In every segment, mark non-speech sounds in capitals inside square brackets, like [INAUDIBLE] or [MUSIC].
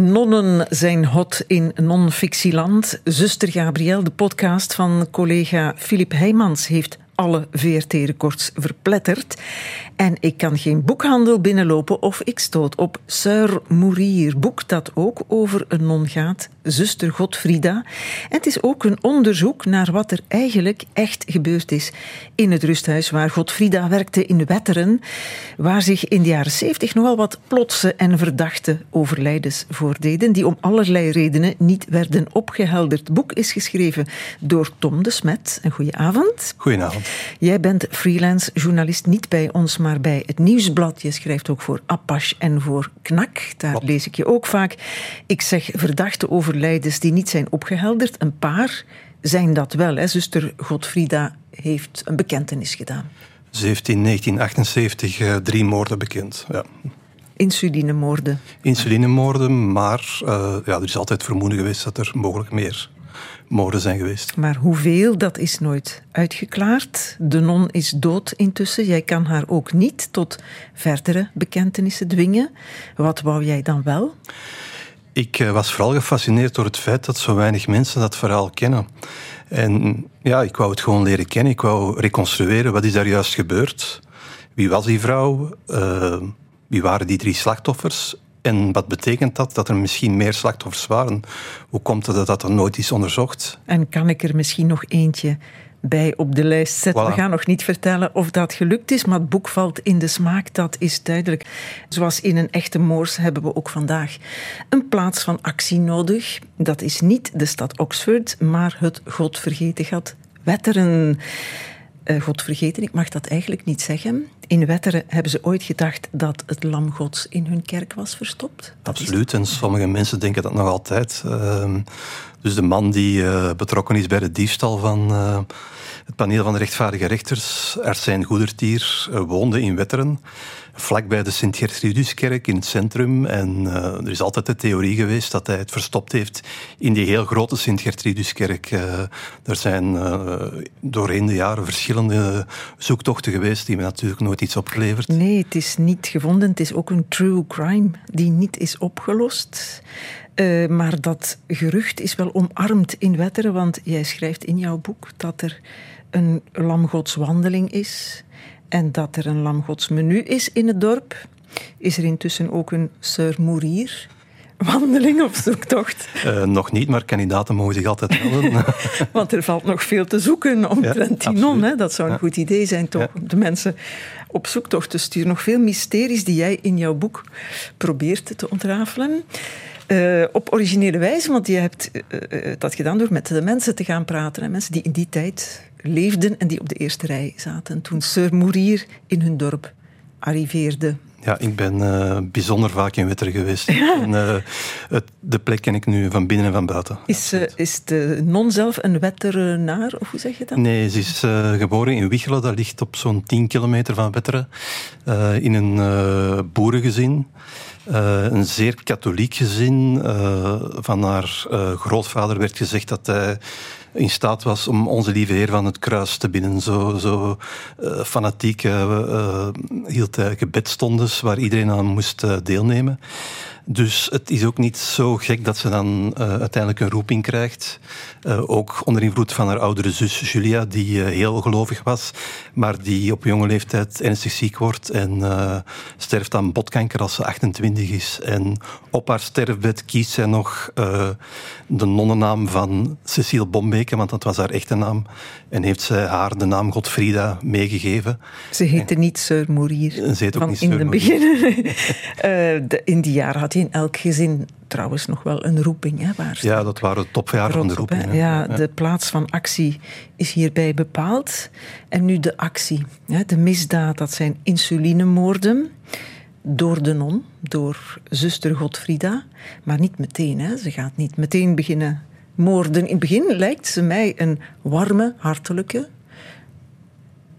Nonnen zijn hot in non-fictieland. Zuster Gabriel, de podcast van collega Filip Heijmans, heeft alle VRT-records verpletterd. En ik kan geen boekhandel binnenlopen of ik stoot op Sœur Mourier, boek dat ook over een non gaat, zuster Godfrida. En het is ook een onderzoek naar wat er eigenlijk echt gebeurd is in het rusthuis waar Godfrida werkte in Wetteren, waar zich in de jaren zeventig nogal wat plotse en verdachte overlijdens voordeden, die om allerlei redenen niet werden opgehelderd. Het boek is geschreven door Tom de Smet. Een goede avond. Goedenavond. Jij bent freelance journalist, niet bij ons, maar bij het Nieuwsblad. Je schrijft ook voor Apache en voor Knak. Daar lees ik je ook vaak. Ik zeg verdachte overlijdens die niet zijn opgehelderd. Een paar zijn dat wel. Hè. Zuster Godfrida heeft een bekentenis gedaan. Ze heeft in 1978 uh, drie moorden bekend. Ja. Insulinemoorden. Insulinemoorden, maar uh, ja, er is altijd vermoeden geweest dat er mogelijk meer moorden zijn geweest. Maar hoeveel, dat is nooit uitgeklaard. De non is dood intussen. Jij kan haar ook niet tot verdere bekentenissen dwingen. Wat wou jij dan wel? Ik uh, was vooral gefascineerd door het feit dat zo weinig mensen dat verhaal kennen. En ja, ik wou het gewoon leren kennen. Ik wou reconstrueren wat is daar juist gebeurd. Wie was die vrouw? Uh, wie waren die drie slachtoffers? En wat betekent dat? Dat er misschien meer slachtoffers waren. Hoe komt het dat dat er nooit is onderzocht? En kan ik er misschien nog eentje bij op de lijst zetten? Voilà. We gaan nog niet vertellen of dat gelukt is, maar het boek valt in de smaak, dat is duidelijk. Zoals in een echte moors hebben we ook vandaag een plaats van actie nodig. Dat is niet de stad Oxford, maar het godvergeten gat Wetteren. Uh, God vergeten, ik mag dat eigenlijk niet zeggen. In Wetteren hebben ze ooit gedacht dat het lam gods in hun kerk was verstopt. Absoluut, en sommige mensen denken dat nog altijd. Uh, dus de man die uh, betrokken is bij de diefstal van uh, het paneel van de rechtvaardige rechters, Arsijn Goedertier, woonde in Wetteren vlakbij de Sint-Gertruduskerk in het centrum. En uh, er is altijd de theorie geweest dat hij het verstopt heeft in die heel grote Sint-Gertruduskerk. Uh, er zijn uh, doorheen de jaren verschillende zoektochten geweest die me natuurlijk nooit iets opgeleverd. Nee, het is niet gevonden. Het is ook een true crime die niet is opgelost. Maar dat gerucht is wel omarmd in Wetteren, want jij schrijft in jouw boek dat er een lamgodswandeling is en dat er een lamgodsmenu is in het dorp. Is er intussen ook een Sir Mourier wandeling of zoektocht? Uh, nog niet, maar kandidaten mogen zich altijd melden. [LAUGHS] Want er valt nog veel te zoeken omtrent ja, die non. Hè? Dat zou een ja. goed idee zijn, toch? Ja. De mensen op zoektocht te sturen. Nog veel mysteries die jij in jouw boek probeert te ontrafelen. Uh, op originele wijze, want je hebt uh, dat gedaan door met de mensen te gaan praten. Hè? Mensen die in die tijd leefden en die op de eerste rij zaten. Toen Sir Mourier in hun dorp arriveerde. Ja, ik ben uh, bijzonder vaak in Wetter geweest. Ja. En, uh, het, de plek ken ik nu van binnen en van buiten. Is, uh, is de non zelf een Wetterenaar, of hoe zeg je dat? Nee, ze is geboren in Wichelen, dat ligt op zo'n 10 kilometer van Wetteren. in een boerengezin. Een zeer katholiek gezin. Van haar grootvader werd gezegd dat hij in staat was om onze lieve Heer van het kruis te binnen. Zo, zo fanatiek hield hij gebedstondes waar iedereen aan moest deelnemen. Dus het is ook niet zo gek dat ze dan uh, uiteindelijk een roeping krijgt. Uh, ook onder invloed van haar oudere zus Julia, die uh, heel gelovig was, maar die op jonge leeftijd ernstig ziek wordt en sterft aan botkanker als ze 28 is. En op haar sterfbed kiest zij nog de nonnennaam van Cecile Bombeke, want dat was haar echte naam. En heeft zij haar de naam Godfrida meegegeven. Ze heette niet Sir Mourier. Ze heet ook niet in het begin. [LAUGHS] in die jaren had hij in elk gezin trouwens nog wel een roeping. Hè, waar ja, dat waren de topjaren van de roeping. Op, ja, ja, de plaats van actie is hierbij bepaald. En nu de actie. Hè, de misdaad, dat zijn insulinemoorden door de non, door zuster Godfrida. Maar niet meteen. Hè. Ze gaat niet meteen beginnen moorden. In het begin lijkt ze mij een warme, hartelijke,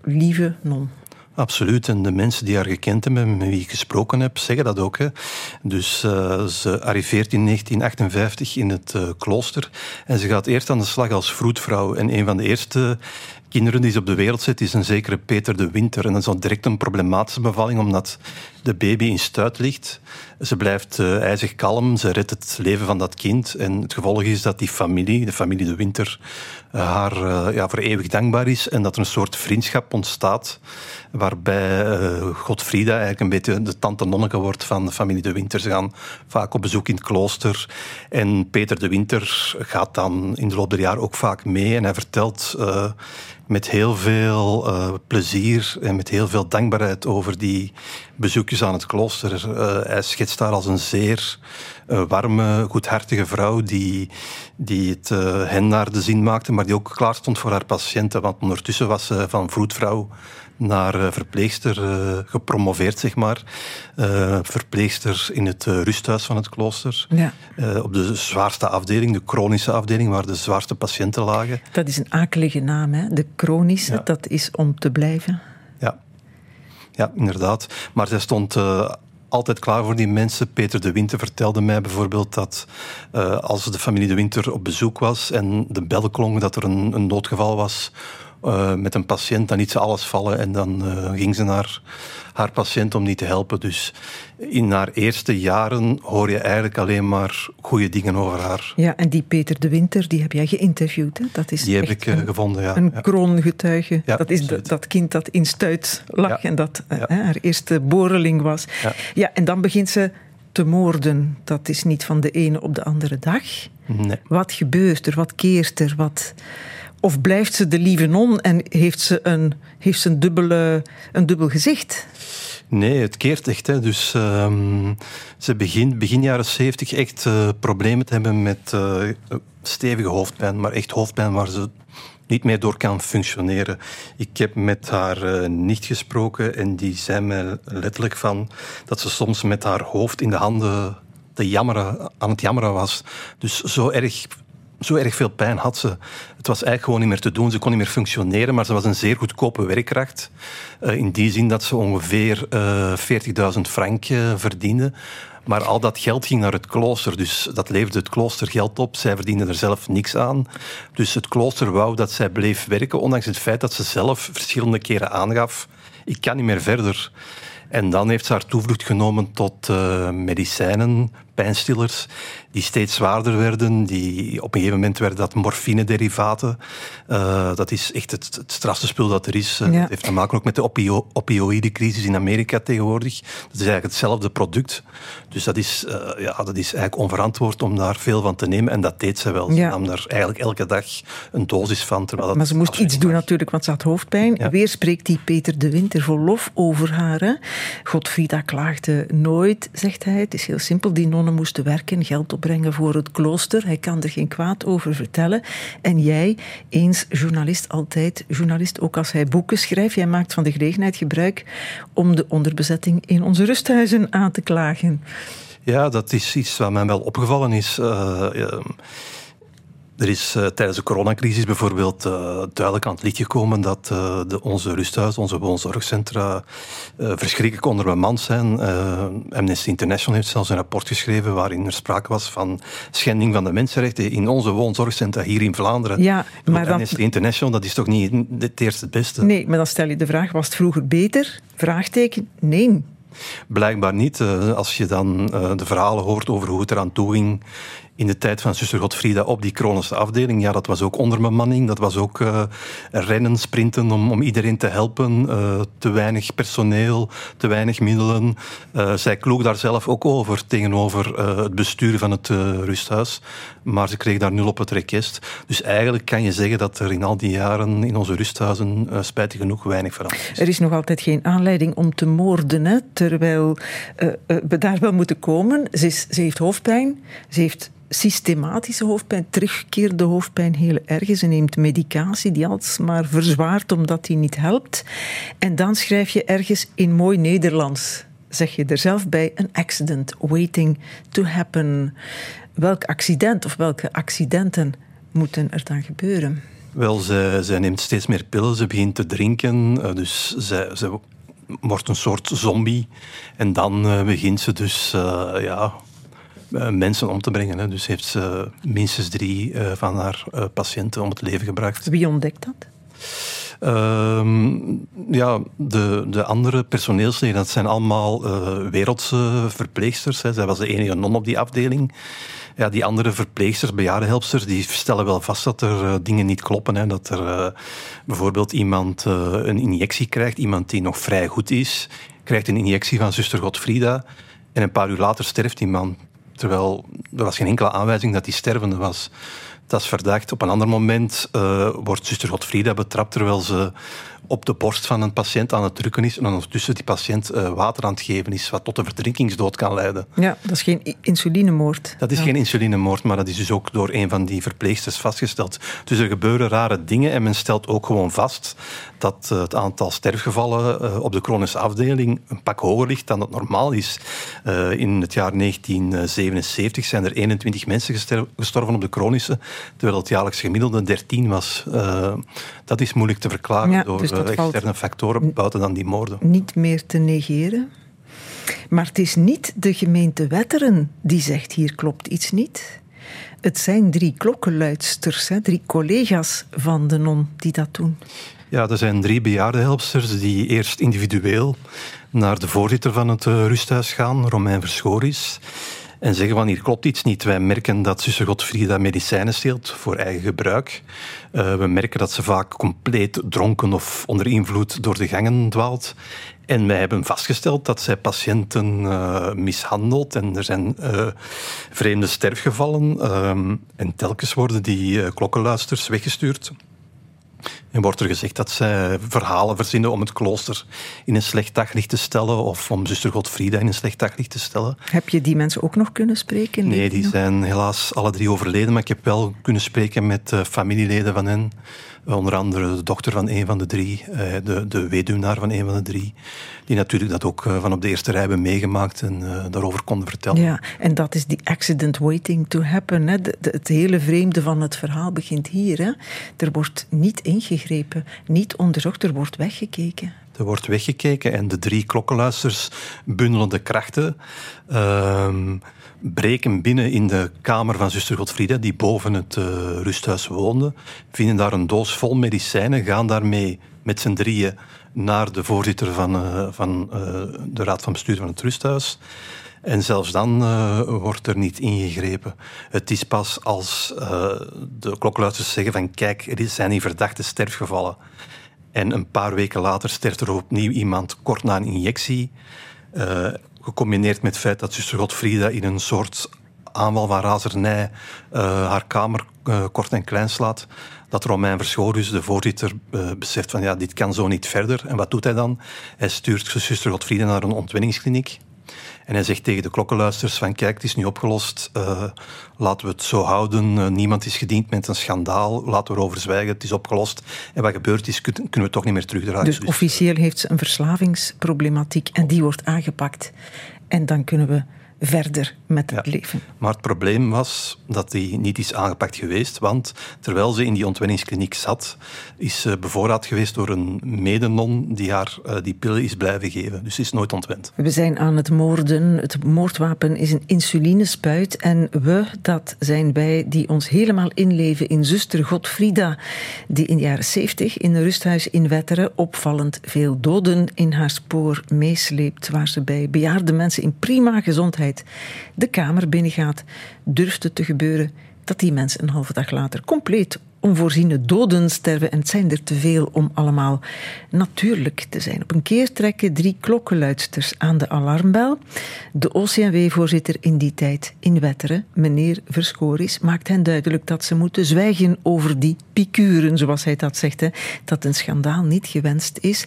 lieve non. Absoluut. En de mensen die haar gekend hebben, met wie ik gesproken heb, zeggen dat ook. Hè. Dus uh, ze arriveert in 1958 in het uh, klooster. En ze gaat eerst aan de slag als vroedvrouw. En een van de eerste kinderen die ze op de wereld zet, is een zekere Peter de Winter. En dat is direct een problematische bevalling, omdat de baby in stuit ligt. Ze blijft uh, ijzig kalm, ze redt het leven van dat kind. En het gevolg is dat die familie, de familie de Winter, uh, haar uh, ja, voor eeuwig dankbaar is. En dat er een soort vriendschap ontstaat, waarbij Godfrieda eigenlijk een beetje de tante nonneke wordt van de familie de Winter. Ze gaan vaak op bezoek in het klooster. En Peter de Winter gaat dan in de loop der jaren ook vaak mee. En hij vertelt met heel veel plezier en met heel veel dankbaarheid over die bezoekjes aan het klooster. Uh, hij schetst daar als een zeer uh, warme, goedhartige vrouw die, die het hen naar de zin maakte, maar die ook klaar stond voor haar patiënten. Want ondertussen was ze van vroedvrouw naar verpleegster gepromoveerd, zeg maar. Verpleegster in het rusthuis van het klooster. Ja. op de zwaarste afdeling, de chronische afdeling, waar de zwaarste patiënten lagen. Dat is een akelige naam, hè? De chronische, ja. dat is om te blijven. Ja, inderdaad. Maar zij stond altijd klaar voor die mensen. Peter de Winter vertelde mij bijvoorbeeld dat uh, als de familie de Winter op bezoek was en de bel klonk dat er een, een noodgeval was uh, met een patiënt, dan liet ze alles vallen en dan uh, ging ze naar haar patiënt om die te helpen. Dus in haar eerste jaren hoor je eigenlijk alleen maar goede dingen over haar. Ja, en die Peter de Winter, die heb jij geïnterviewd. Hè? Dat is die heb ik uh, een, gevonden, ja. Een kroongetuige. Ja, dat is de, dat kind dat in stuit lag en dat haar eerste boreling was. Ja. en dan begint ze te moorden. Dat is niet van de ene op de andere dag. Nee. Wat gebeurt er? Wat keert er? Wat... Of blijft ze de lieve non en heeft ze een, heeft ze een, dubbele, een dubbel gezicht? Nee, het keert echt. Hè. Dus um, ze begint begin jaren zeventig echt uh, problemen te hebben met uh, stevige hoofdpijn, maar echt hoofdpijn waar ze niet meer door kan functioneren. Ik heb met haar uh, nicht gesproken en die zei mij letterlijk van dat ze soms met haar hoofd in de handen te jammeren, aan het jammeren was. Dus zo erg zo erg veel pijn had ze. Het was eigenlijk gewoon niet meer te doen. Ze kon niet meer functioneren, maar ze was een zeer goedkope werkkracht. Uh, in die zin dat ze ongeveer uh, 40.000 frank uh, verdiende. Maar al dat geld ging naar het klooster, dus dat leverde het klooster geld op. Zij verdiende er zelf niks aan. Dus het klooster wou dat zij bleef werken, ondanks het feit dat ze zelf verschillende keren aangaf: ik kan niet meer verder. En dan heeft ze haar toevlucht genomen tot uh, medicijnen, pijnstillers die steeds zwaarder werden. Die, op een gegeven moment werden dat morfine-derivaten. Uh, dat is echt het, het strafste spul dat er is. Ja. Het heeft te maken ook met de opio opioïdecrisis in Amerika tegenwoordig. Dat is eigenlijk hetzelfde product. Dus dat is, uh, ja, dat is eigenlijk onverantwoord om daar veel van te nemen. En dat deed ze wel. Ze nam daar eigenlijk elke dag een dosis van. Terwijl maar ze moest iets doen natuurlijk, want ze had hoofdpijn. Ja. Weer spreekt die Peter de Winter vol lof over haar. Hè? Godfrieda klaagde nooit, zegt hij. Het is heel simpel. Die moesten werken, geld opbrengen voor het klooster. Hij kan er geen kwaad over vertellen. En jij, eens journalist, altijd journalist, ook als hij boeken schrijft, jij maakt van de gelegenheid gebruik om de onderbezetting in onze rusthuizen aan te klagen. Ja, dat is iets wat mij wel opgevallen is. Uh, er is uh, tijdens de coronacrisis bijvoorbeeld uh, duidelijk aan het licht gekomen dat uh, de, onze rusthuizen, onze woonzorgcentra, verschrikkelijk onder bemand zijn. Amnesty International heeft zelfs een rapport geschreven waarin er sprake was van schending van de mensenrechten in onze woonzorgcentra hier in Vlaanderen. Ja, maar dan... Amnesty International, dat is toch niet het eerste het beste? Nee, maar dan stel je de vraag, was het vroeger beter? Vraagteken, nee. Blijkbaar niet. Als je dan de verhalen hoort over hoe het eraan toe ging in de tijd van zuster Godfrieda op die chronische afdeling. Ja, dat was ook onderbemanning. Dat was ook uh, rennen, sprinten om, om iedereen te helpen. Uh, te weinig personeel, te weinig middelen. Uh, zij kloog daar zelf ook over tegenover het bestuur van het rusthuis. Maar ze kreeg daar nul op het rekest. Dus eigenlijk kan je zeggen dat er in al die jaren in onze rusthuizen spijtig genoeg weinig veranderd is. Er is nog altijd geen aanleiding om te moorden, terwijl we daar wel moeten komen. Ze, ze heeft hoofdpijn, ze heeft systematische hoofdpijn, terugkeerde hoofdpijn heel erg. Ze neemt medicatie die alsmaar verzwaart omdat die niet helpt. En dan schrijf je ergens in mooi Nederlands, zeg je er zelf bij, een accident waiting to happen. Welk accident of welke accidenten moeten er dan gebeuren? Wel, zij, neemt steeds meer pillen, ze begint te drinken, eh, dus zij wordt een soort zombie. En dan uh, begint ze dus uh, ja, mensen om te brengen. Hè. Dus heeft ze minstens drie uh, van haar uh, patiënten om het leven gebracht. Wie ontdekt dat? Ehm, ja, de, de andere personeelsleden, dat zijn allemaal uh, wereldse verpleegsters. Hè. Zij was de enige non op die afdeling. Ja, die andere verpleegsters, bejaardenhelpsters, die stellen wel vast dat er uh, dingen niet kloppen. Hè. Dat er uh, bijvoorbeeld iemand een injectie krijgt, iemand die nog vrij goed is, krijgt een injectie van zuster Godfrida en een paar uur later sterft die man. Terwijl er was geen enkele aanwijzing dat hij stervende was. Dat is verdacht. Op een ander moment uh, wordt zuster Godfrieda betrapt terwijl ze op de borst van een patiënt aan het drukken is en ondertussen die patiënt uh, water aan het geven is, wat tot een verdrinkingsdood kan leiden. Ja, dat is geen insulinemoord. Dat is geen insulinemoord, maar dat is dus ook door een van die verpleegsters vastgesteld. Dus er gebeuren rare dingen en men stelt ook gewoon vast dat uh, het aantal sterfgevallen uh, op de chronische afdeling een pak hoger ligt dan dat normaal is. in het jaar 1977 zijn er 21 mensen gestorven op de chronische, terwijl het jaarlijks gemiddelde 13 was. dat is moeilijk te verklaren ja, door dus externe factoren buiten dan die moorden. Niet meer te negeren. Maar het is niet de gemeente Wetteren die zegt hier klopt iets niet. Het zijn drie klokkenluidsters, hè, drie collega's van de non die dat doen. Ja, er zijn drie bejaardenhelpsters die eerst individueel naar de voorzitter van het eh, rusthuis gaan, Romein Verschoris, en zeggen van hier klopt iets niet. Wij merken dat zuster Godfrieda medicijnen steelt voor eigen gebruik. Uh, we merken dat ze vaak compleet dronken of onder invloed door de gangen dwaalt. En wij hebben vastgesteld dat zij patiënten uh, mishandelt en er zijn uh, vreemde sterfgevallen. en telkens worden die klokkenluisters weggestuurd. En wordt er gezegd dat zij verhalen verzinnen om het klooster in een slecht daglicht te stellen of om zuster Godfrieda in een slecht daglicht te stellen. Heb je die mensen ook nog kunnen spreken? Nee, die zijn helaas alle drie overleden, maar ik heb wel kunnen spreken met familieleden van hen. Onder andere de dochter van een van de drie, eh, de, de weduwnaar van een van de drie, die natuurlijk dat ook eh, van op de eerste rij hebben meegemaakt en uh, daarover konden vertellen. Ja, en dat is die accident waiting to happen. Hè. De, de, het hele vreemde van het verhaal begint hier. Hè. Er wordt niet ingegrepen, niet onderzocht, er wordt weggekeken. Er wordt weggekeken en de drie klokkenluisters bundelen de krachten. Uh, breken binnen in de kamer van zuster Godfrieda, die boven het uh, rusthuis woonde, vinden daar een doos vol medicijnen, gaan daarmee met z'n drieën naar de voorzitter van, uh, van uh, de raad van bestuur van het rusthuis. En zelfs dan wordt er niet ingegrepen. Het is pas als de klokluiders zeggen van kijk, er zijn hier verdachte sterfgevallen. En een paar weken later sterft er opnieuw iemand kort na een injectie gecombineerd met het feit dat zuster Godfrieda in een soort aanval van razernij uh, haar kamer uh, kort en klein slaat, dat Romein Verschoorus, de voorzitter, uh, beseft van ja, dit kan zo niet verder. En wat doet hij dan? Hij stuurt zuster Godfrieda naar een ontwenningskliniek. En hij zegt tegen de klokkenluisters van kijk, het is nu opgelost, uh, laten we het zo houden. Uh, niemand is gediend met een schandaal, laten we erover zwijgen, het is opgelost. En wat gebeurd is, kunnen we toch niet meer terugdraaien. Dus, dus officieel heeft ze een verslavingsproblematiek en die wordt aangepakt. En dan kunnen we verder met het leven. Maar het probleem was dat die niet is aangepakt geweest, want terwijl ze in die ontwenningskliniek zat, is ze bevoorraad geweest door een medenon die haar uh, die pillen is blijven geven. Dus ze is nooit ontwend. We zijn aan het moorden. Het moordwapen is een insulinespuit en we, dat zijn wij die ons helemaal inleven in zuster Godfrida, die in de jaren 70 in een rusthuis in Wetteren opvallend veel doden in haar spoor meesleept, waar ze bij bejaarde mensen in prima gezondheid de kamer binnengaat, durft het te gebeuren dat die mensen een halve dag later compleet onvoorziene doden sterven. En het zijn er te veel om allemaal natuurlijk te zijn. Op een keer trekken drie klokkenluidsters aan de alarmbel. De OCMW-voorzitter in die tijd in Wetteren, meneer Verschoris, maakt hen duidelijk dat ze moeten zwijgen over die picuren, zoals hij dat zegt. Dat een schandaal niet gewenst is.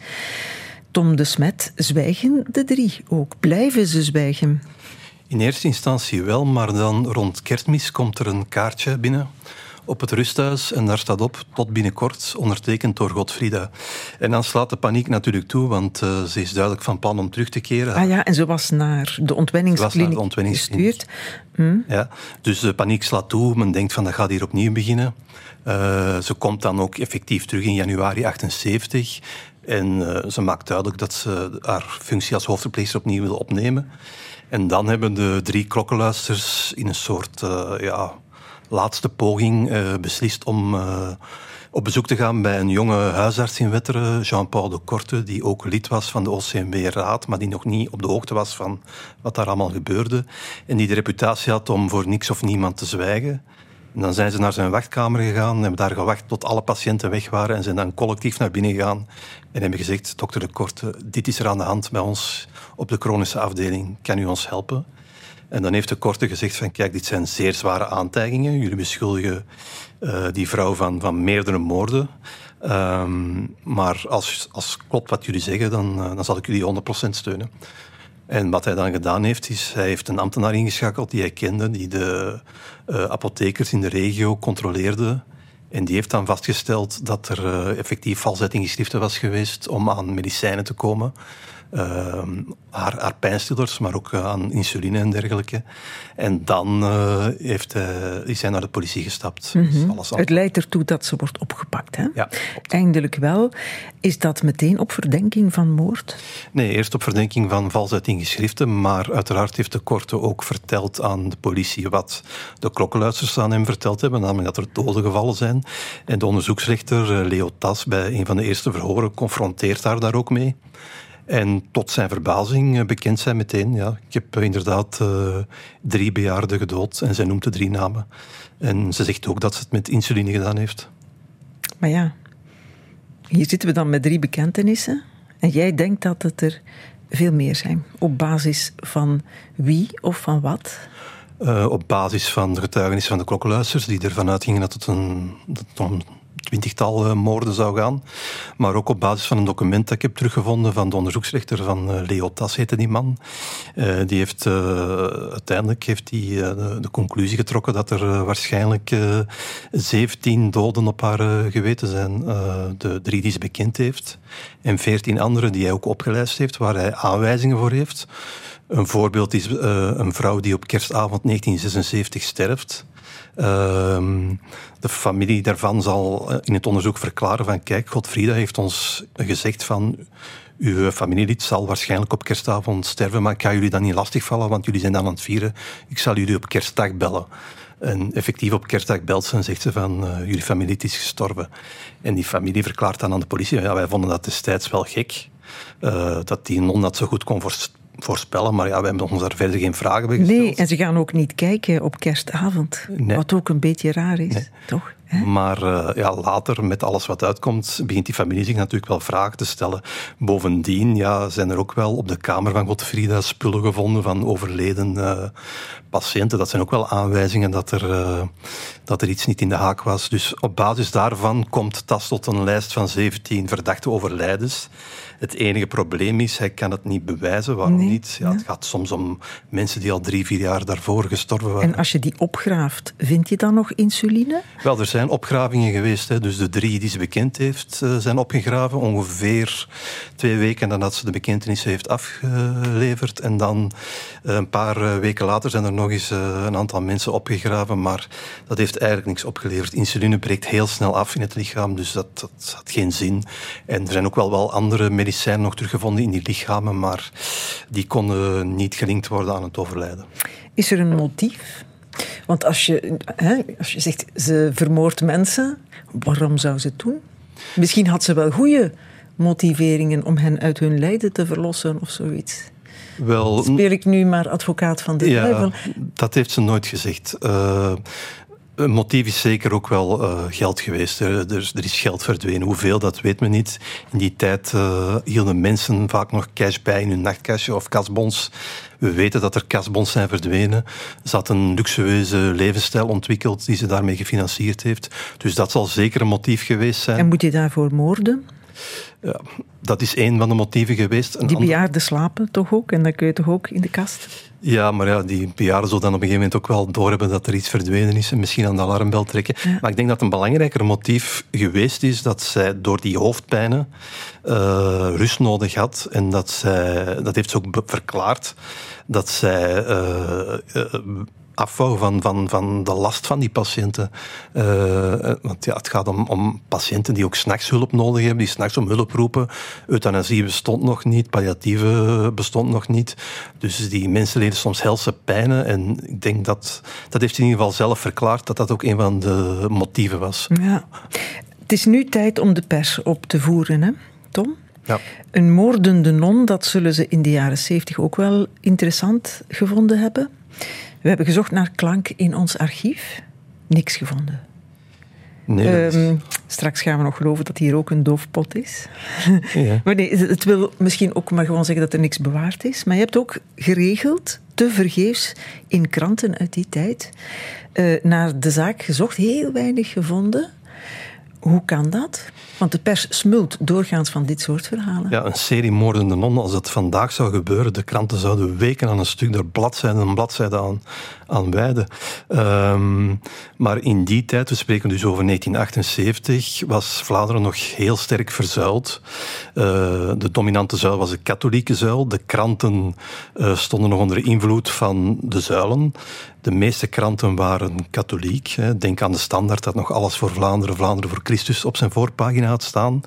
Tom de Smet, zwijgen de drie ook? Blijven ze zwijgen? In eerste instantie wel, maar dan rond kerstmis komt er een kaartje binnen op het rusthuis en daar staat op tot binnenkort, ondertekend door Godfrieda. En dan slaat de paniek natuurlijk toe, want uh, ze is duidelijk van plan om terug te keren. Ah ja, en ze was naar de ontwenningskliniek, gestuurd. Hm? Ja, dus de paniek slaat toe, men denkt van dat gaat hier opnieuw beginnen. Uh, ze komt dan ook effectief terug in januari 78 en uh, ze maakt duidelijk dat ze haar functie als hoofdverpleegster opnieuw wil opnemen. En dan hebben de drie klokkenluisters in een soort uh, ja, laatste poging uh, beslist om op bezoek te gaan bij een jonge huisarts in Wetteren, Jean-Paul de Korte, die ook lid was van de OCMW-raad, maar die nog niet op de hoogte was van wat daar allemaal gebeurde. En die de reputatie had om voor niks of niemand te zwijgen. Dan zijn ze naar zijn wachtkamer gegaan, hebben daar gewacht tot alle patiënten weg waren en zijn dan collectief naar binnen gegaan en hebben gezegd, dokter de Korte, dit is er aan de hand bij ons op de chronische afdeling, kan u ons helpen? En dan heeft de Korte gezegd van, kijk, dit zijn zeer zware aantijgingen, jullie beschuldigen uh, die vrouw van, van meerdere moorden. Um, maar als, als klopt wat jullie zeggen, dan, uh, dan zal ik jullie 100% steunen. En wat hij dan gedaan heeft, is hij heeft een ambtenaar ingeschakeld die hij kende, die de uh, apothekers in de regio controleerde. En die heeft dan vastgesteld dat er uh, effectief valzettingsgeschriften was geweest om aan medicijnen te komen haar, haar, pijnstillers, maar ook uh, aan insuline en dergelijke. En dan uh, heeft, is hij naar de politie gestapt. Mm -hmm. alles het leidt ertoe dat ze wordt opgepakt. Hè? Ja, Eindelijk wel. Is dat meteen op verdenking van moord? Nee, eerst op verdenking van valsheid in geschriften. Maar uiteraard heeft de Korte ook verteld aan de politie wat de klokkenluiders aan hem verteld hebben. Namelijk dat er doden gevallen zijn. En de onderzoeksrechter Leo Tas bij een van de eerste verhoren confronteert haar daar ook mee. En tot zijn verbazing bekent zij meteen, ja, ik heb inderdaad uh, drie bejaarden gedood en zij noemt de drie namen. En ze zegt ook dat ze het met insuline gedaan heeft. Maar ja, hier zitten we dan met drie bekentenissen. En jij denkt dat het er veel meer zijn. Op basis van wie of van wat? Uh, op basis van de getuigenissen van de klokkenluisters, die ervan uitgingen dat het een, dat het een twintigtal uh, moorden zou gaan. Maar ook op basis van een document dat ik heb teruggevonden van de onderzoeksrechter van uh, Leo Tas, heette die man. Uh, die heeft uiteindelijk heeft die, de, de, conclusie getrokken dat er waarschijnlijk 17 doden op haar geweten zijn. de drie die ze bekend heeft. En 14 andere die hij ook opgelijst heeft, waar hij aanwijzingen voor heeft. Een voorbeeld is een vrouw die op kerstavond 1976 sterft. Uh, de familie daarvan zal in het onderzoek verklaren van kijk, Godfrieda heeft ons gezegd van uw familielid zal waarschijnlijk op kerstavond sterven, maar ik ga jullie dan niet lastigvallen, want jullie zijn dan aan het vieren. Ik zal jullie op kerstdag bellen. En effectief op kerstdag belt ze en zegt ze van uh, jullie familielid is gestorven. En die familie verklaart dan aan de politie, ja, wij vonden dat destijds wel gek. Dat die non dat zo goed kon voorspellen voorspellen, maar ja, we hebben ons daar verder geen vragen bij gesteld. Nee, en ze gaan ook niet kijken op kerstavond, nee. wat ook een beetje raar is, nee. toch? Hè? Maar uh, ja, later, met alles wat uitkomt, begint die familie zich natuurlijk wel vragen te stellen. Bovendien ja, zijn er ook wel op de kamer van Godfrieda spullen gevonden van overleden uh, patiënten. Dat zijn ook wel aanwijzingen dat er, uh, dat er iets niet in de haak was. Dus op basis daarvan komt TAS tot een lijst van 17 verdachte overlijdens. Het enige probleem is, hij kan het niet bewijzen. Waarom nee, niet? Ja, ja. Het gaat soms om mensen die al drie, vier jaar daarvoor gestorven waren. En als je die opgraaft, vind je dan nog insuline? Wel, er zijn opgravingen geweest. Hè. Dus de drie die ze bekend heeft, zijn opgegraven. Ongeveer twee weken nadat ze de bekentenis heeft afgeleverd. En dan een paar weken later zijn er nog eens een aantal mensen opgegraven. Maar dat heeft eigenlijk niks opgeleverd. Insuline breekt heel snel af in het lichaam, dus dat, dat had geen zin. En er zijn ook wel, wel andere medicijnen nog teruggevonden in die lichamen, maar die konden niet gelinkt worden aan het overlijden. Is er een motief? Want als je, hè, als je zegt ze vermoordt mensen, waarom zou ze het doen? Misschien had ze wel goede motiveringen om hen uit hun lijden te verlossen of zoiets. Wel, Speel ik nu maar advocaat van de ja, duivel? Dat heeft ze nooit gezegd. Uh, een motief is zeker ook wel uh, geld geweest. Er, er, er, is geld verdwenen. Hoeveel, dat weet men niet. In die tijd uh, hielden mensen vaak nog cash bij in hun nachtkastje of kasbons. We weten dat er kasbons zijn verdwenen. Ze had een luxueuze levensstijl ontwikkeld die ze daarmee gefinancierd heeft. Dus dat zal zeker een motief geweest zijn. En moet je daarvoor moorden? Ja, dat is een van de motieven geweest. Een die bejaarden slapen toch ook? En dan kun je toch ook in de kast? Ja, maar ja, die bejaarden zullen dan op een gegeven moment ook wel doorhebben dat er iets verdwenen is en misschien aan de alarmbel trekken. Ja. Maar ik denk dat een belangrijker motief geweest is dat zij door die hoofdpijnen uh, rust nodig had. En dat, zij, dat heeft ze ook verklaard, dat zij uh, uh, afwou van, van, van de last van die patiënten. Uh, want ja, het gaat om, om patiënten die ook s'nachts hulp nodig hebben, die s'nachts om hulp roepen. Euthanasie bestond nog niet, palliatieve bestond nog niet. Dus die mensen leden soms helse pijnen. En ik denk dat, dat heeft in ieder geval zelf verklaard, dat dat ook een van de motieven was. Ja. Het is nu tijd om de pers op te voeren, hè, Tom? Ja. Een moordende non, dat zullen ze in de jaren zeventig ook wel interessant gevonden hebben. We hebben gezocht naar klank in ons archief. Niks gevonden. Nee, um, straks gaan we nog geloven dat hier ook een doofpot is. [LAUGHS] Ja. maar nee, het wil misschien ook maar gewoon zeggen dat er niks bewaard is. Maar je hebt ook geregeld, te vergeefs, in kranten uit die tijd, uh, naar de zaak gezocht. Heel weinig gevonden. Hoe kan dat? Want de pers smult doorgaans van dit soort verhalen. Ja, een serie moordende non, als dat vandaag zou gebeuren, de kranten zouden weken aan een stuk er bladzijden en bladzijden aan, aan wijden. Um, maar in die tijd, we spreken dus over 1978, was Vlaanderen nog heel sterk verzuild. Uh, de dominante zuil was de katholieke zuil. De kranten uh, stonden nog onder invloed van de zuilen. De meeste kranten waren katholiek. Denk aan de standaard dat nog alles voor Vlaanderen, Vlaanderen voor Christus op zijn voorpagina had staan.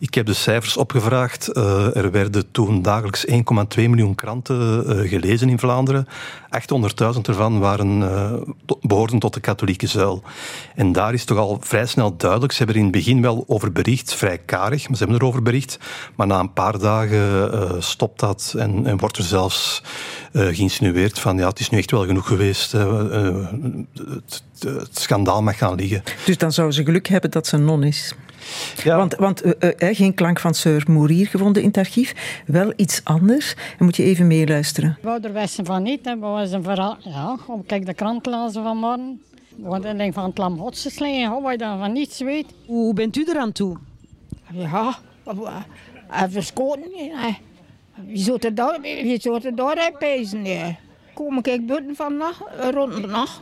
Ik heb de cijfers opgevraagd. Uh, er werden toen dagelijks 1,2 miljoen kranten uh, gelezen in Vlaanderen. 800.000 ervan waren, uh, behoorden tot de katholieke zuil. En daar is toch al vrij snel duidelijk. Ze hebben er in het begin wel over bericht, vrij karig, maar ze hebben erover bericht. Maar na een paar dagen stopt dat en, en, wordt er zelfs geïnsinueerd van ja, het is nu echt wel genoeg geweest. Het, het schandaal mag gaan liggen. Dus dan zou ze geluk hebben dat ze non is. Ja. Want, want uh, uh, geen klank van Sir Mourier gevonden in het archief. Wel iets anders. Dan moet je even meeluisteren. We er wisten van niet. Hè. was een verhaal. Ja, kijk de krant lazen vanmorgen. Want ik van het lam geslagen. Hoe je dan van niets weet. Hoe bent u eraan toe? Ja, even scoten. Wie zou er daar, wie zou er daar. Kom ik buiten vannacht, rond de nacht.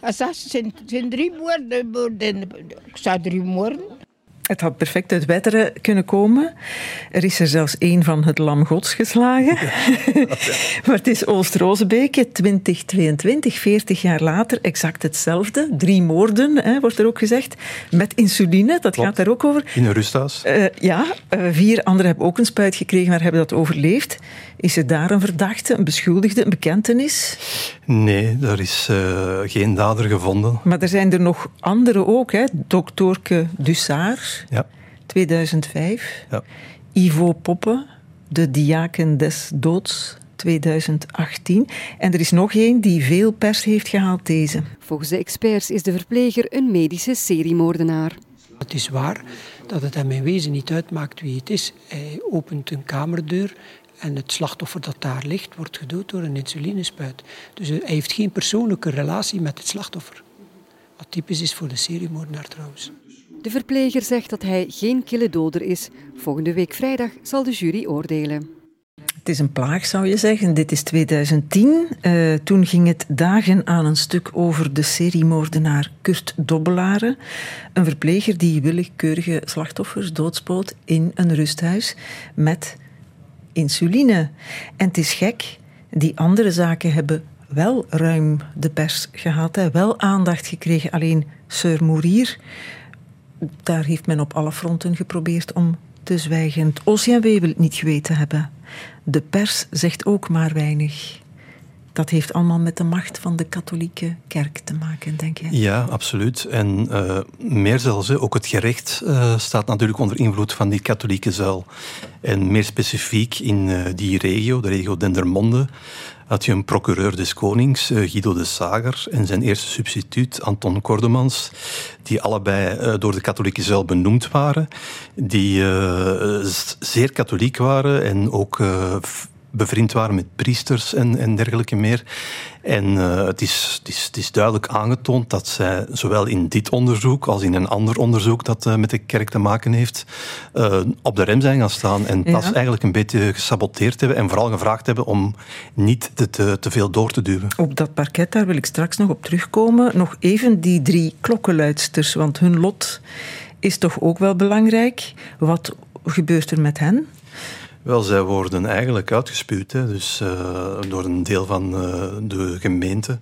En ze zijn, zijn drie moorden. Ik zei drie moorden. Het had perfect uit Wetteren kunnen komen. Er is er zelfs één van het Lam Gods geslagen. Ja, [LAUGHS] maar het is Oost-Rozebeke, 2022, 40 jaar later, exact hetzelfde. Drie moorden, hè, wordt er ook gezegd. Met insuline, dat Klopt. gaat daar ook over. In een rusthuis. Uh, ja, uh, vier anderen hebben ook een spuit gekregen, maar hebben dat overleefd. Is er daar een verdachte, een beschuldigde, een bekentenis? Nee, er is uh, geen dader gevonden. Maar er zijn er nog andere ook, hè? Doktorke Dussard, ja. 2005. Ja. Ivo Poppe, de diaken des doods, 2018. En er is nog één die veel pers heeft gehaald, deze. Volgens de experts is de verpleger een medische seriemoordenaar. Het is waar dat het hem in wezen niet uitmaakt wie het is. Hij opent een kamerdeur en het slachtoffer dat daar ligt, wordt gedood door een insulinespuit. Dus hij heeft geen persoonlijke relatie met het slachtoffer. Wat typisch is voor de seriemoordenaar trouwens. De verpleger zegt dat hij geen kille doder is. Volgende week vrijdag zal de jury oordelen. Het is een plaag, zou je zeggen. Dit is 2010. Uh, toen ging het dagen aan een stuk over de seriemoordenaar Kurt Dobbelaren. Een verpleger die willekeurige slachtoffers doodspoot in een rusthuis met insuline. En het is gek, die andere zaken hebben wel ruim de pers gehad, hè, wel aandacht gekregen. Alleen Sir Mourier, daar heeft men op alle fronten geprobeerd om te zwijgen. Het OCMW wil het niet geweten hebben. De pers zegt ook maar weinig. Dat heeft allemaal met de macht van de katholieke kerk te maken, denk je? Ja, absoluut. En uh, meer zelfs, ook het gerecht uh, staat natuurlijk onder invloed van die katholieke zuil. En meer specifiek in uh, die regio, de regio Dendermonde, had je een procureur des konings, Guido de Sager, en zijn eerste substituut, Anton Kordemans, die allebei door de katholieke zuil benoemd waren, die zeer katholiek waren en ook bevriend waren met priesters en, en dergelijke meer. En uh, het, is, het, is, het is duidelijk aangetoond dat zij zowel in dit onderzoek als in een ander onderzoek dat uh, met de kerk te maken heeft, uh, op de rem zijn gaan staan. En ja. dat eigenlijk een beetje gesaboteerd hebben en vooral gevraagd hebben om niet te, te, te veel door te duwen. Op dat parket, daar wil ik straks nog op terugkomen. Nog even die drie klokkenluidsters, want hun lot is toch ook wel belangrijk. Wat gebeurt er met hen? Wel, zij worden eigenlijk uitgespuwd, hè, dus uh, door een deel van uh, de gemeente.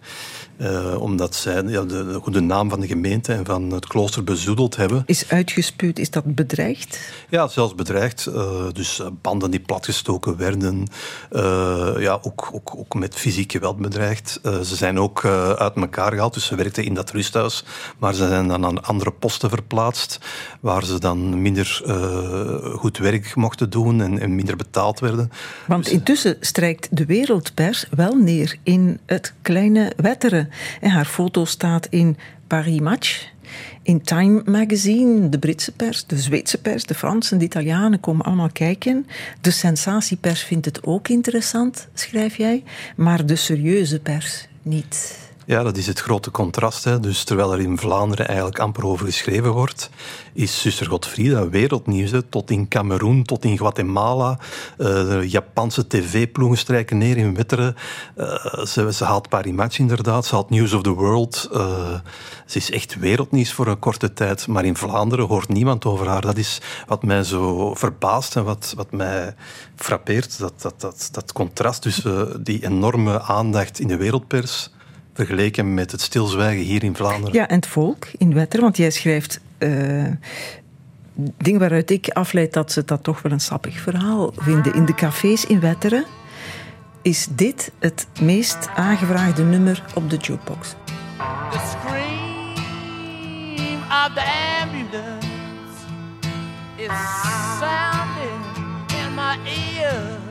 Omdat zij ja, de, de, naam van de gemeente en van het klooster bezoedeld hebben. Is uitgespuwd, is dat bedreigd? Ja, zelfs bedreigd. dus banden die platgestoken werden, ja, ook, ook, ook met fysiek geweld bedreigd. ze zijn ook uit elkaar gehaald, dus ze werkten in dat rusthuis, maar ze zijn dan aan andere posten verplaatst, waar ze dan minder goed werk mochten doen en, en minder betaald werden. Want dus- intussen strijkt de wereldpers wel neer in het kleine Wetteren. Haar foto staat in Paris Match. In Time Magazine, de Britse pers, de Zweedse pers, de Fransen, de Italianen komen allemaal kijken. De sensatiepers vindt het ook interessant, schrijf jij, maar de serieuze pers niet. Ja, dat is het grote contrast. Hè. Dus terwijl er in Vlaanderen eigenlijk amper over geschreven wordt, is zuster Godfrieda wereldnieuws. Tot in Cameroen, tot in Guatemala. Uh, Japanse tv-ploegen strijken neer in Wetteren. Uh, ze, ze haalt Parimatch inderdaad, ze haalt News of the World. Uh, ze is echt wereldnieuws voor een korte tijd. Maar in Vlaanderen hoort niemand over haar. Dat is wat mij zo verbaast en wat, wat mij frappeert. Dat, dat, dat, dat contrast tussen die enorme aandacht in de wereldpers vergeleken met het stilzwijgen hier in Vlaanderen. Ja, en het volk in Wetter, want jij schrijft. Uh, ding waaruit ik afleid dat ze dat toch wel een sappig verhaal vinden. In de cafés in Wetteren is dit het meest aangevraagde nummer op de jukebox. The scream of the ambulance is sounding in my ear.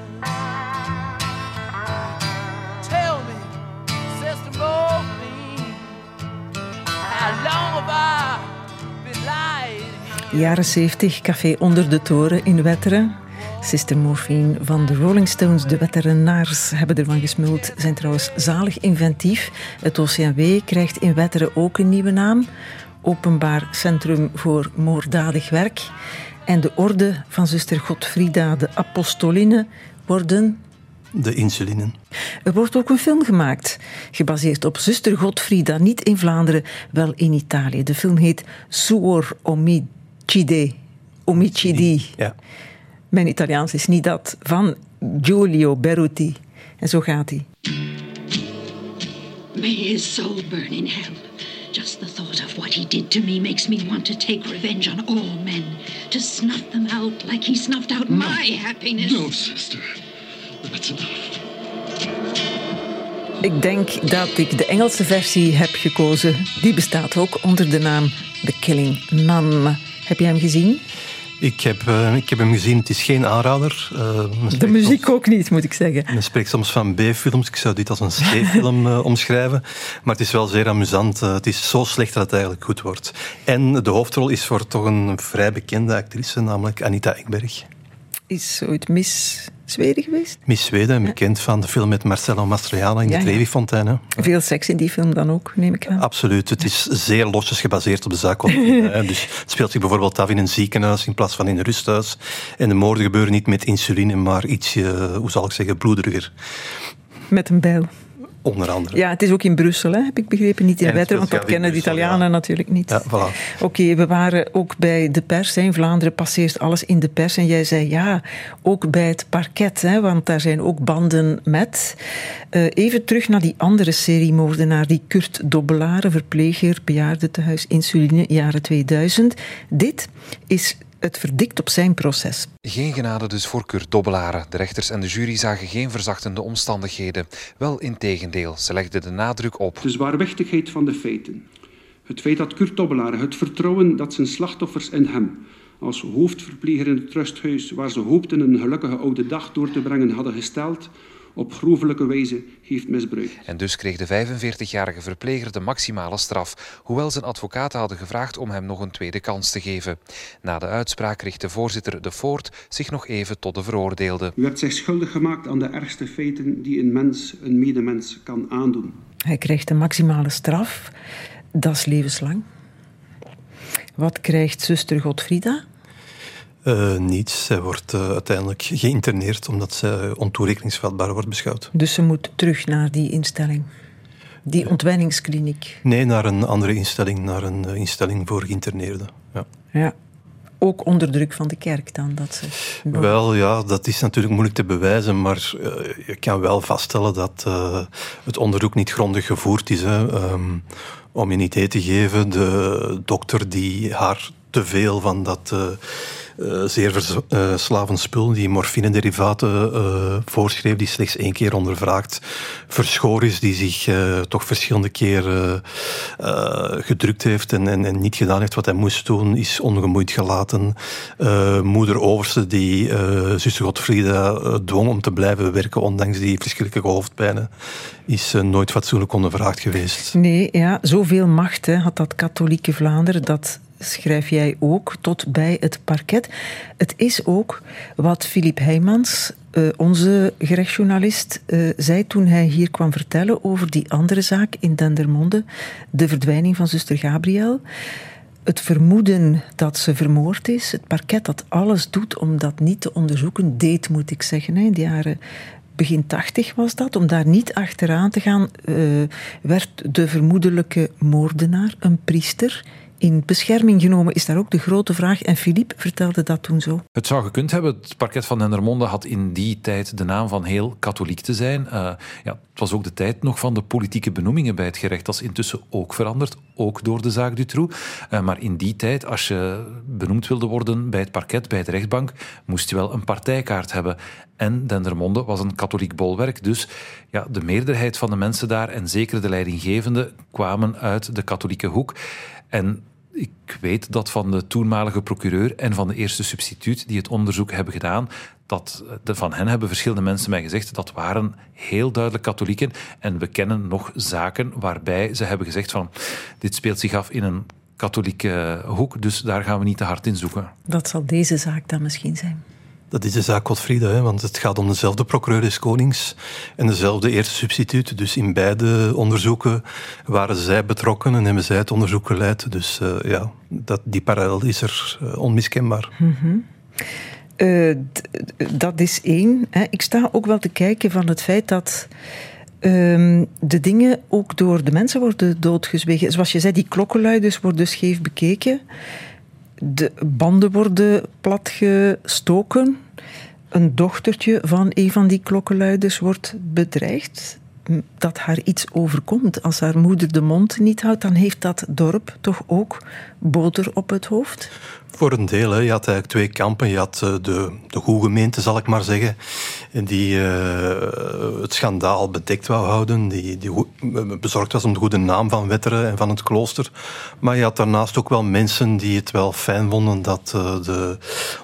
Jaren 70, café onder de toren in Wetteren. Sister Morphine van de Rolling Stones, de Wetterenaars, hebben ervan gesmuld. Zijn trouwens zalig inventief. Het OCMW krijgt in Wetteren ook een nieuwe naam. Openbaar Centrum voor Moorddadig Werk. En de orde van zuster Godfrieda de Apostoline worden de insuline. Er wordt ook een film gemaakt, gebaseerd op zuster Godfrieda, niet in Vlaanderen, wel in Italië. De film heet Suor Omicide. Omicidi. Ja. Mijn Italiaans is niet dat, van Giulio Beruti. En zo gaat hij. May his soul burn in hell. Just the thought of what he did to me makes me want to take revenge on all men. To snuff them out like he snuffed out my happiness. No, sister. Ik denk dat ik de Engelse versie heb gekozen. Die bestaat ook onder de naam The Killing Nun. Heb je hem gezien? Ik heb, uh, ik heb hem gezien. Het is geen aanrader. Uh, de muziek ook niet, moet ik zeggen. Men spreekt soms van B-films. Ik zou dit als een C-film uh, [LAUGHS] omschrijven. Maar het is wel zeer amusant. het is zo slecht dat het eigenlijk goed wordt. En de hoofdrol is voor toch een vrij bekende actrice, namelijk Anita Ekberg. Is ooit Miss Zweden geweest? Miss Zweden, bekend van de film met Marcello Mastroianni in de Trevi-fontein. Veel seks in die film dan ook, neem ik aan. Absoluut. Het is zeer losjes gebaseerd op de zaak. dus het speelt zich bijvoorbeeld af in een ziekenhuis in plaats van in een rusthuis. En de moorden gebeuren niet met insuline, maar ietsje, hoe zal ik zeggen, bloederiger. Met een bijl. Onder andere. Ja, het is ook in Brussel, hè, heb ik begrepen. Niet in Wetter, want dat kennen de Italianen natuurlijk niet. Ja, voilà. Oké, we waren ook bij de pers. In Vlaanderen passeert alles in de pers. En jij zei ja, ook bij het parket, hè, want daar zijn ook banden met. Uh, even terug naar die andere seriemoordenaar, die Kurt Dobbelare, verpleger, bejaardentehuis, insuline, jaren 2000. Dit is het verdikt op zijn proces. Geen genade dus voor Kurt Dobbelaren. De rechters en de jury zagen geen verzachtende omstandigheden. Wel in tegendeel, ze legden de nadruk op. De zwaarwichtigheid van de feiten. Het feit dat Kurt Dobbelaren het vertrouwen dat zijn slachtoffers in hem als hoofdverpleger in het trusthuis waar ze hoopten een gelukkige oude dag door te brengen hadden gesteld, op grovelijke wijze heeft misbruikt. En dus kreeg de 45-jarige verpleger de maximale straf, hoewel zijn advocaten hadden gevraagd om hem nog een tweede kans te geven. Na de uitspraak richtte voorzitter De Voort zich nog even tot de veroordeelde. U hebt zich schuldig gemaakt aan de ergste feiten die een mens, een medemens, kan aandoen. Hij krijgt de maximale straf. Dat is levenslang. Wat krijgt zuster Godfrieda? Uh, niets. Zij wordt uh, uiteindelijk geïnterneerd omdat ze ontoerekeningsvatbaar wordt beschouwd. Dus ze moet terug naar die instelling? Die ontwenningskliniek? Nee, naar een andere instelling, naar een uh, instelling voor geïnterneerden. Ja. ja. ook onder druk van de kerk dan? Dat ze wel, ja, dat is natuurlijk moeilijk te bewijzen, maar uh, je kan wel vaststellen dat uh, het onderzoek niet grondig gevoerd is. Hè. Um, om je een idee te geven, de dokter die haar te veel van dat uh, zeer verslavend eh, spul, die morfinederivaten uh, voorschreef, die slechts één keer ondervraagd verschoor is, die zich toch verschillende keren gedrukt heeft en, en, en, niet gedaan heeft wat hij moest doen, is ongemoeid gelaten. moeder Overste, die zuster Godfrieda dwong om te blijven werken, ondanks die verschrikkelijke hoofdpijnen, is nooit fatsoenlijk ondervraagd geweest. Nee, ja, zoveel macht hè, had dat katholieke Vlaanderen dat schrijf jij ook tot bij het parket. Het is ook wat Filip Heijmans, uh, onze gerechtsjournalist, uh, zei toen hij hier kwam vertellen over die andere zaak in Dendermonde, de verdwijning van zuster Gabriel. Het vermoeden dat ze vermoord is, het parket dat alles doet om dat niet te onderzoeken, deed moet ik zeggen, in de jaren begin tachtig was dat, om daar niet achteraan te gaan, uh, werd de vermoedelijke moordenaar een priester in bescherming genomen, is daar ook de grote vraag. En Philippe vertelde dat toen zo. Het zou gekund hebben. Het parket van Dendermonde had in die tijd de naam van heel katholiek te zijn. Uh, ja, het was ook de tijd nog van de politieke benoemingen bij het gerecht. Dat is intussen ook veranderd, ook door de zaak Dutroux. Uh, maar in die tijd, als je benoemd wilde worden bij het parket, bij de rechtbank, moest je wel een partijkaart hebben. En Dendermonde was een katholiek bolwerk. Dus ja, de meerderheid van de mensen daar, en zeker de leidinggevenden, kwamen uit de katholieke hoek. En ik weet dat van de toenmalige procureur en van de eerste substituut die het onderzoek hebben gedaan, dat de, van hen hebben verschillende mensen mij gezegd dat waren heel duidelijk katholieken. En we kennen nog zaken waarbij ze hebben gezegd van dit speelt zich af in een katholieke hoek, dus daar gaan we niet te hard in zoeken. Dat zal deze zaak dan misschien zijn. Dat is de zaak Godfriede, hè, want het gaat om dezelfde procureur des Konings en dezelfde eerste substituut. Dus in beide onderzoeken waren zij betrokken en hebben zij het onderzoek geleid. Dus uh, ja, dat, die parallel is er uh, onmiskenbaar. -hmm. uh, dat is één. Hè. Ik sta ook wel te kijken van het feit dat um, de dingen ook door de mensen worden doodgezwegen. Zoals je zei, die klokkenluiders worden scheef bekeken de banden worden platgestoken. Een dochtertje van een van die klokkenluiders wordt bedreigd dat haar iets overkomt. Als haar moeder de mond niet houdt, dan heeft dat dorp toch ook boter op het hoofd? Voor een deel. Hè. Je had eigenlijk twee kampen. Je had eh, de, de goede gemeente, zal ik maar zeggen, die uh, het schandaal bedekt wou houden, die, die bezorgd was om de goede naam van Wetteren en van het klooster. Maar je had daarnaast ook wel mensen die het wel fijn vonden dat uh, de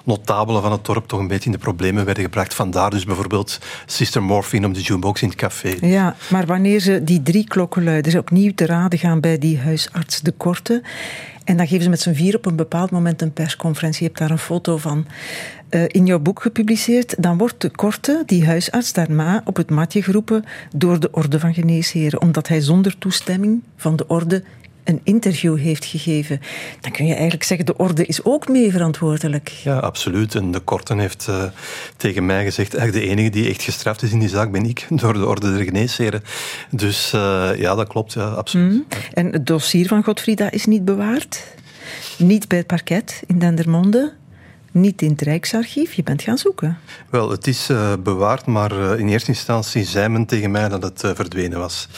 notabelen van het dorp toch een beetje in de problemen werden gebracht. Vandaar dus bijvoorbeeld Sister Morphine op de jukebox in het café. Ja, maar wanneer ze die drie klokkenluiders opnieuw te raden gaan bij die huisarts De Korte, en dan geven ze met z'n vier op een bepaald moment een persconferentie. Je hebt daar een foto van uh, in jouw boek gepubliceerd. Dan wordt de korte, die huisarts, daarna op het matje geroepen door de Orde van Geneesheren. Omdat hij zonder toestemming van de orde een interview heeft gegeven. Dan kun je eigenlijk zeggen, de orde is ook mee verantwoordelijk. Ja, absoluut. En de Korten heeft uh, tegen mij gezegd, eigenlijk de enige die echt gestraft is in die zaak ben ik, [LAUGHS] door de orde der geneesheren. Dus uh, ja, dat klopt, ja, absoluut. Mm. En het dossier van Godfrieda is niet bewaard? Niet bij het parket in Dendermonde? Niet in het Rijksarchief. Je bent gaan zoeken. Wel, het is uh, bewaard, maar uh, in eerste instantie zei men tegen mij dat het uh, verdwenen was.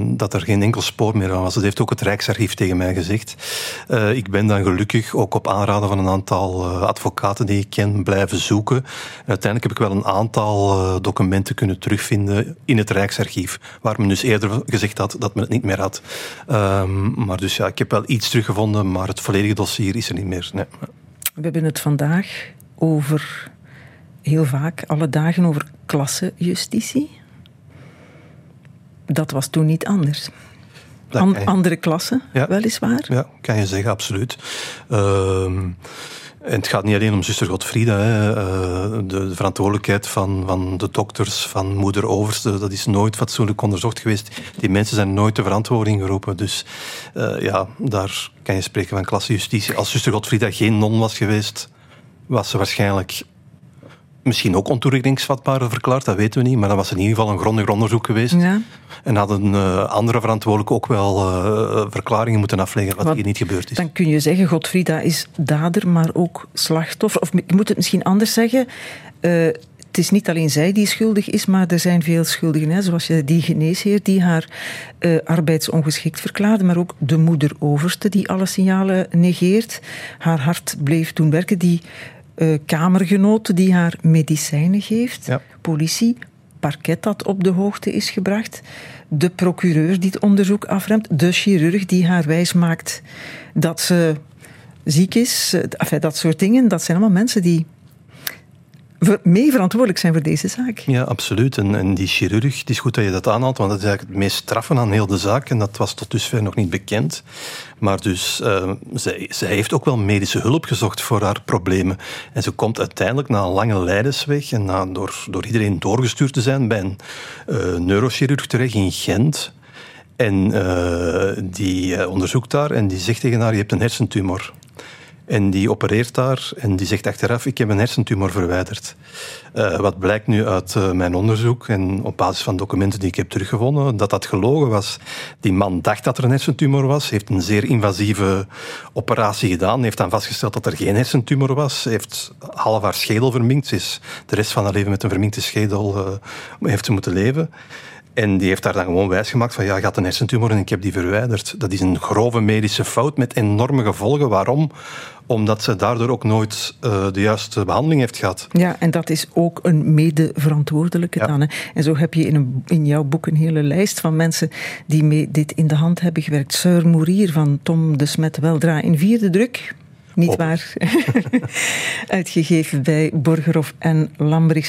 dat er geen enkel spoor meer van was. Dat heeft ook het Rijksarchief tegen mij gezegd. ik ben dan gelukkig ook op aanraden van een aantal advocaten die ik ken blijven zoeken. Uiteindelijk heb ik wel een aantal documenten kunnen terugvinden in het Rijksarchief, waar men dus eerder gezegd had dat men het niet meer had. Um, maar dus ja, ik heb wel iets teruggevonden, maar het volledige dossier is er niet meer. Nee. We hebben het vandaag over, heel vaak, alle dagen over klassenjustitie. Dat was toen niet anders. An andere klassen, ja. weliswaar. Ja, kan je zeggen, absoluut. Uh, en het gaat niet alleen om zuster Godfrieda. Hè. Uh, de, de, verantwoordelijkheid van, van de dokters, van moeder Overste, dat is nooit fatsoenlijk onderzocht geweest. Die mensen zijn nooit de verantwoording geroepen. Dus uh, ja, daar kan je spreken van klassejustitie. Als zuster Godfrieda geen non was geweest, was ze waarschijnlijk misschien ook ontoerekeningsvatbaar verklaard, dat weten we niet. Maar dat was in ieder geval een grondig onderzoek geweest. Ja. En hadden uh, andere verantwoordelijken ook wel uh, verklaringen moeten afleggen wat, wat, hier niet gebeurd is. Dan kun je zeggen, Godfrieda is dader, maar ook slachtoffer. Of ik moet het misschien anders zeggen. Uh, het is niet alleen zij die schuldig is, maar er zijn veel schuldigen. Hè? Zoals die geneesheer die haar uh, arbeidsongeschikt verklaarde, maar ook de moeder overste die alle signalen negeert. Haar hart bleef toen werken. Die uh, kamergenote die haar medicijnen geeft. Ja. Politie, parket dat op de hoogte is gebracht. De procureur die het onderzoek afremt. De chirurg die haar wijsmaakt dat ze ziek is. Enfin, dat soort dingen. Dat zijn allemaal mensen die mee verantwoordelijk zijn voor deze zaak. Ja, absoluut. En, en die chirurg, het is goed dat je dat aanhaalt, want dat is eigenlijk het meest straffen aan heel de zaak. En dat was tot dusver nog niet bekend. Maar dus, uh, zij, zij heeft ook wel medische hulp gezocht voor haar problemen. En ze komt uiteindelijk na een lange lijdensweg en na, door, door iedereen doorgestuurd te zijn bij een uh, neurochirurg terecht in Gent. En uh, die onderzoekt daar en die zegt tegen haar, je hebt een hersentumor. En die opereert daar en die zegt achteraf, ik heb een hersentumor verwijderd. Uh, wat blijkt nu uit uh, mijn onderzoek en op basis van documenten die ik heb teruggevonden, dat dat gelogen was. Die man dacht dat er een hersentumor was, heeft een zeer invasieve operatie gedaan, heeft dan vastgesteld dat er geen hersentumor was, heeft half haar schedel verminkt, is de rest van haar leven met een verminkte schedel uh, heeft ze moeten leven. En die heeft daar dan gewoon wijsgemaakt van ja, je had een hersentumor en ik heb die verwijderd. Dat is een grove medische fout met enorme gevolgen. Waarom? Omdat ze daardoor ook nooit uh, de juiste behandeling heeft gehad. Ja, en dat is ook een mede-verantwoordelijke ja. dan. Hè. En zo heb je in, een, in jouw boek een hele lijst van mensen die mee dit in de hand hebben gewerkt. Sir Mourier van Tom de Smet Weldra in vierde druk. Niet waar. [LAUGHS] Uitgegeven bij Borgerhof en Lambrichs.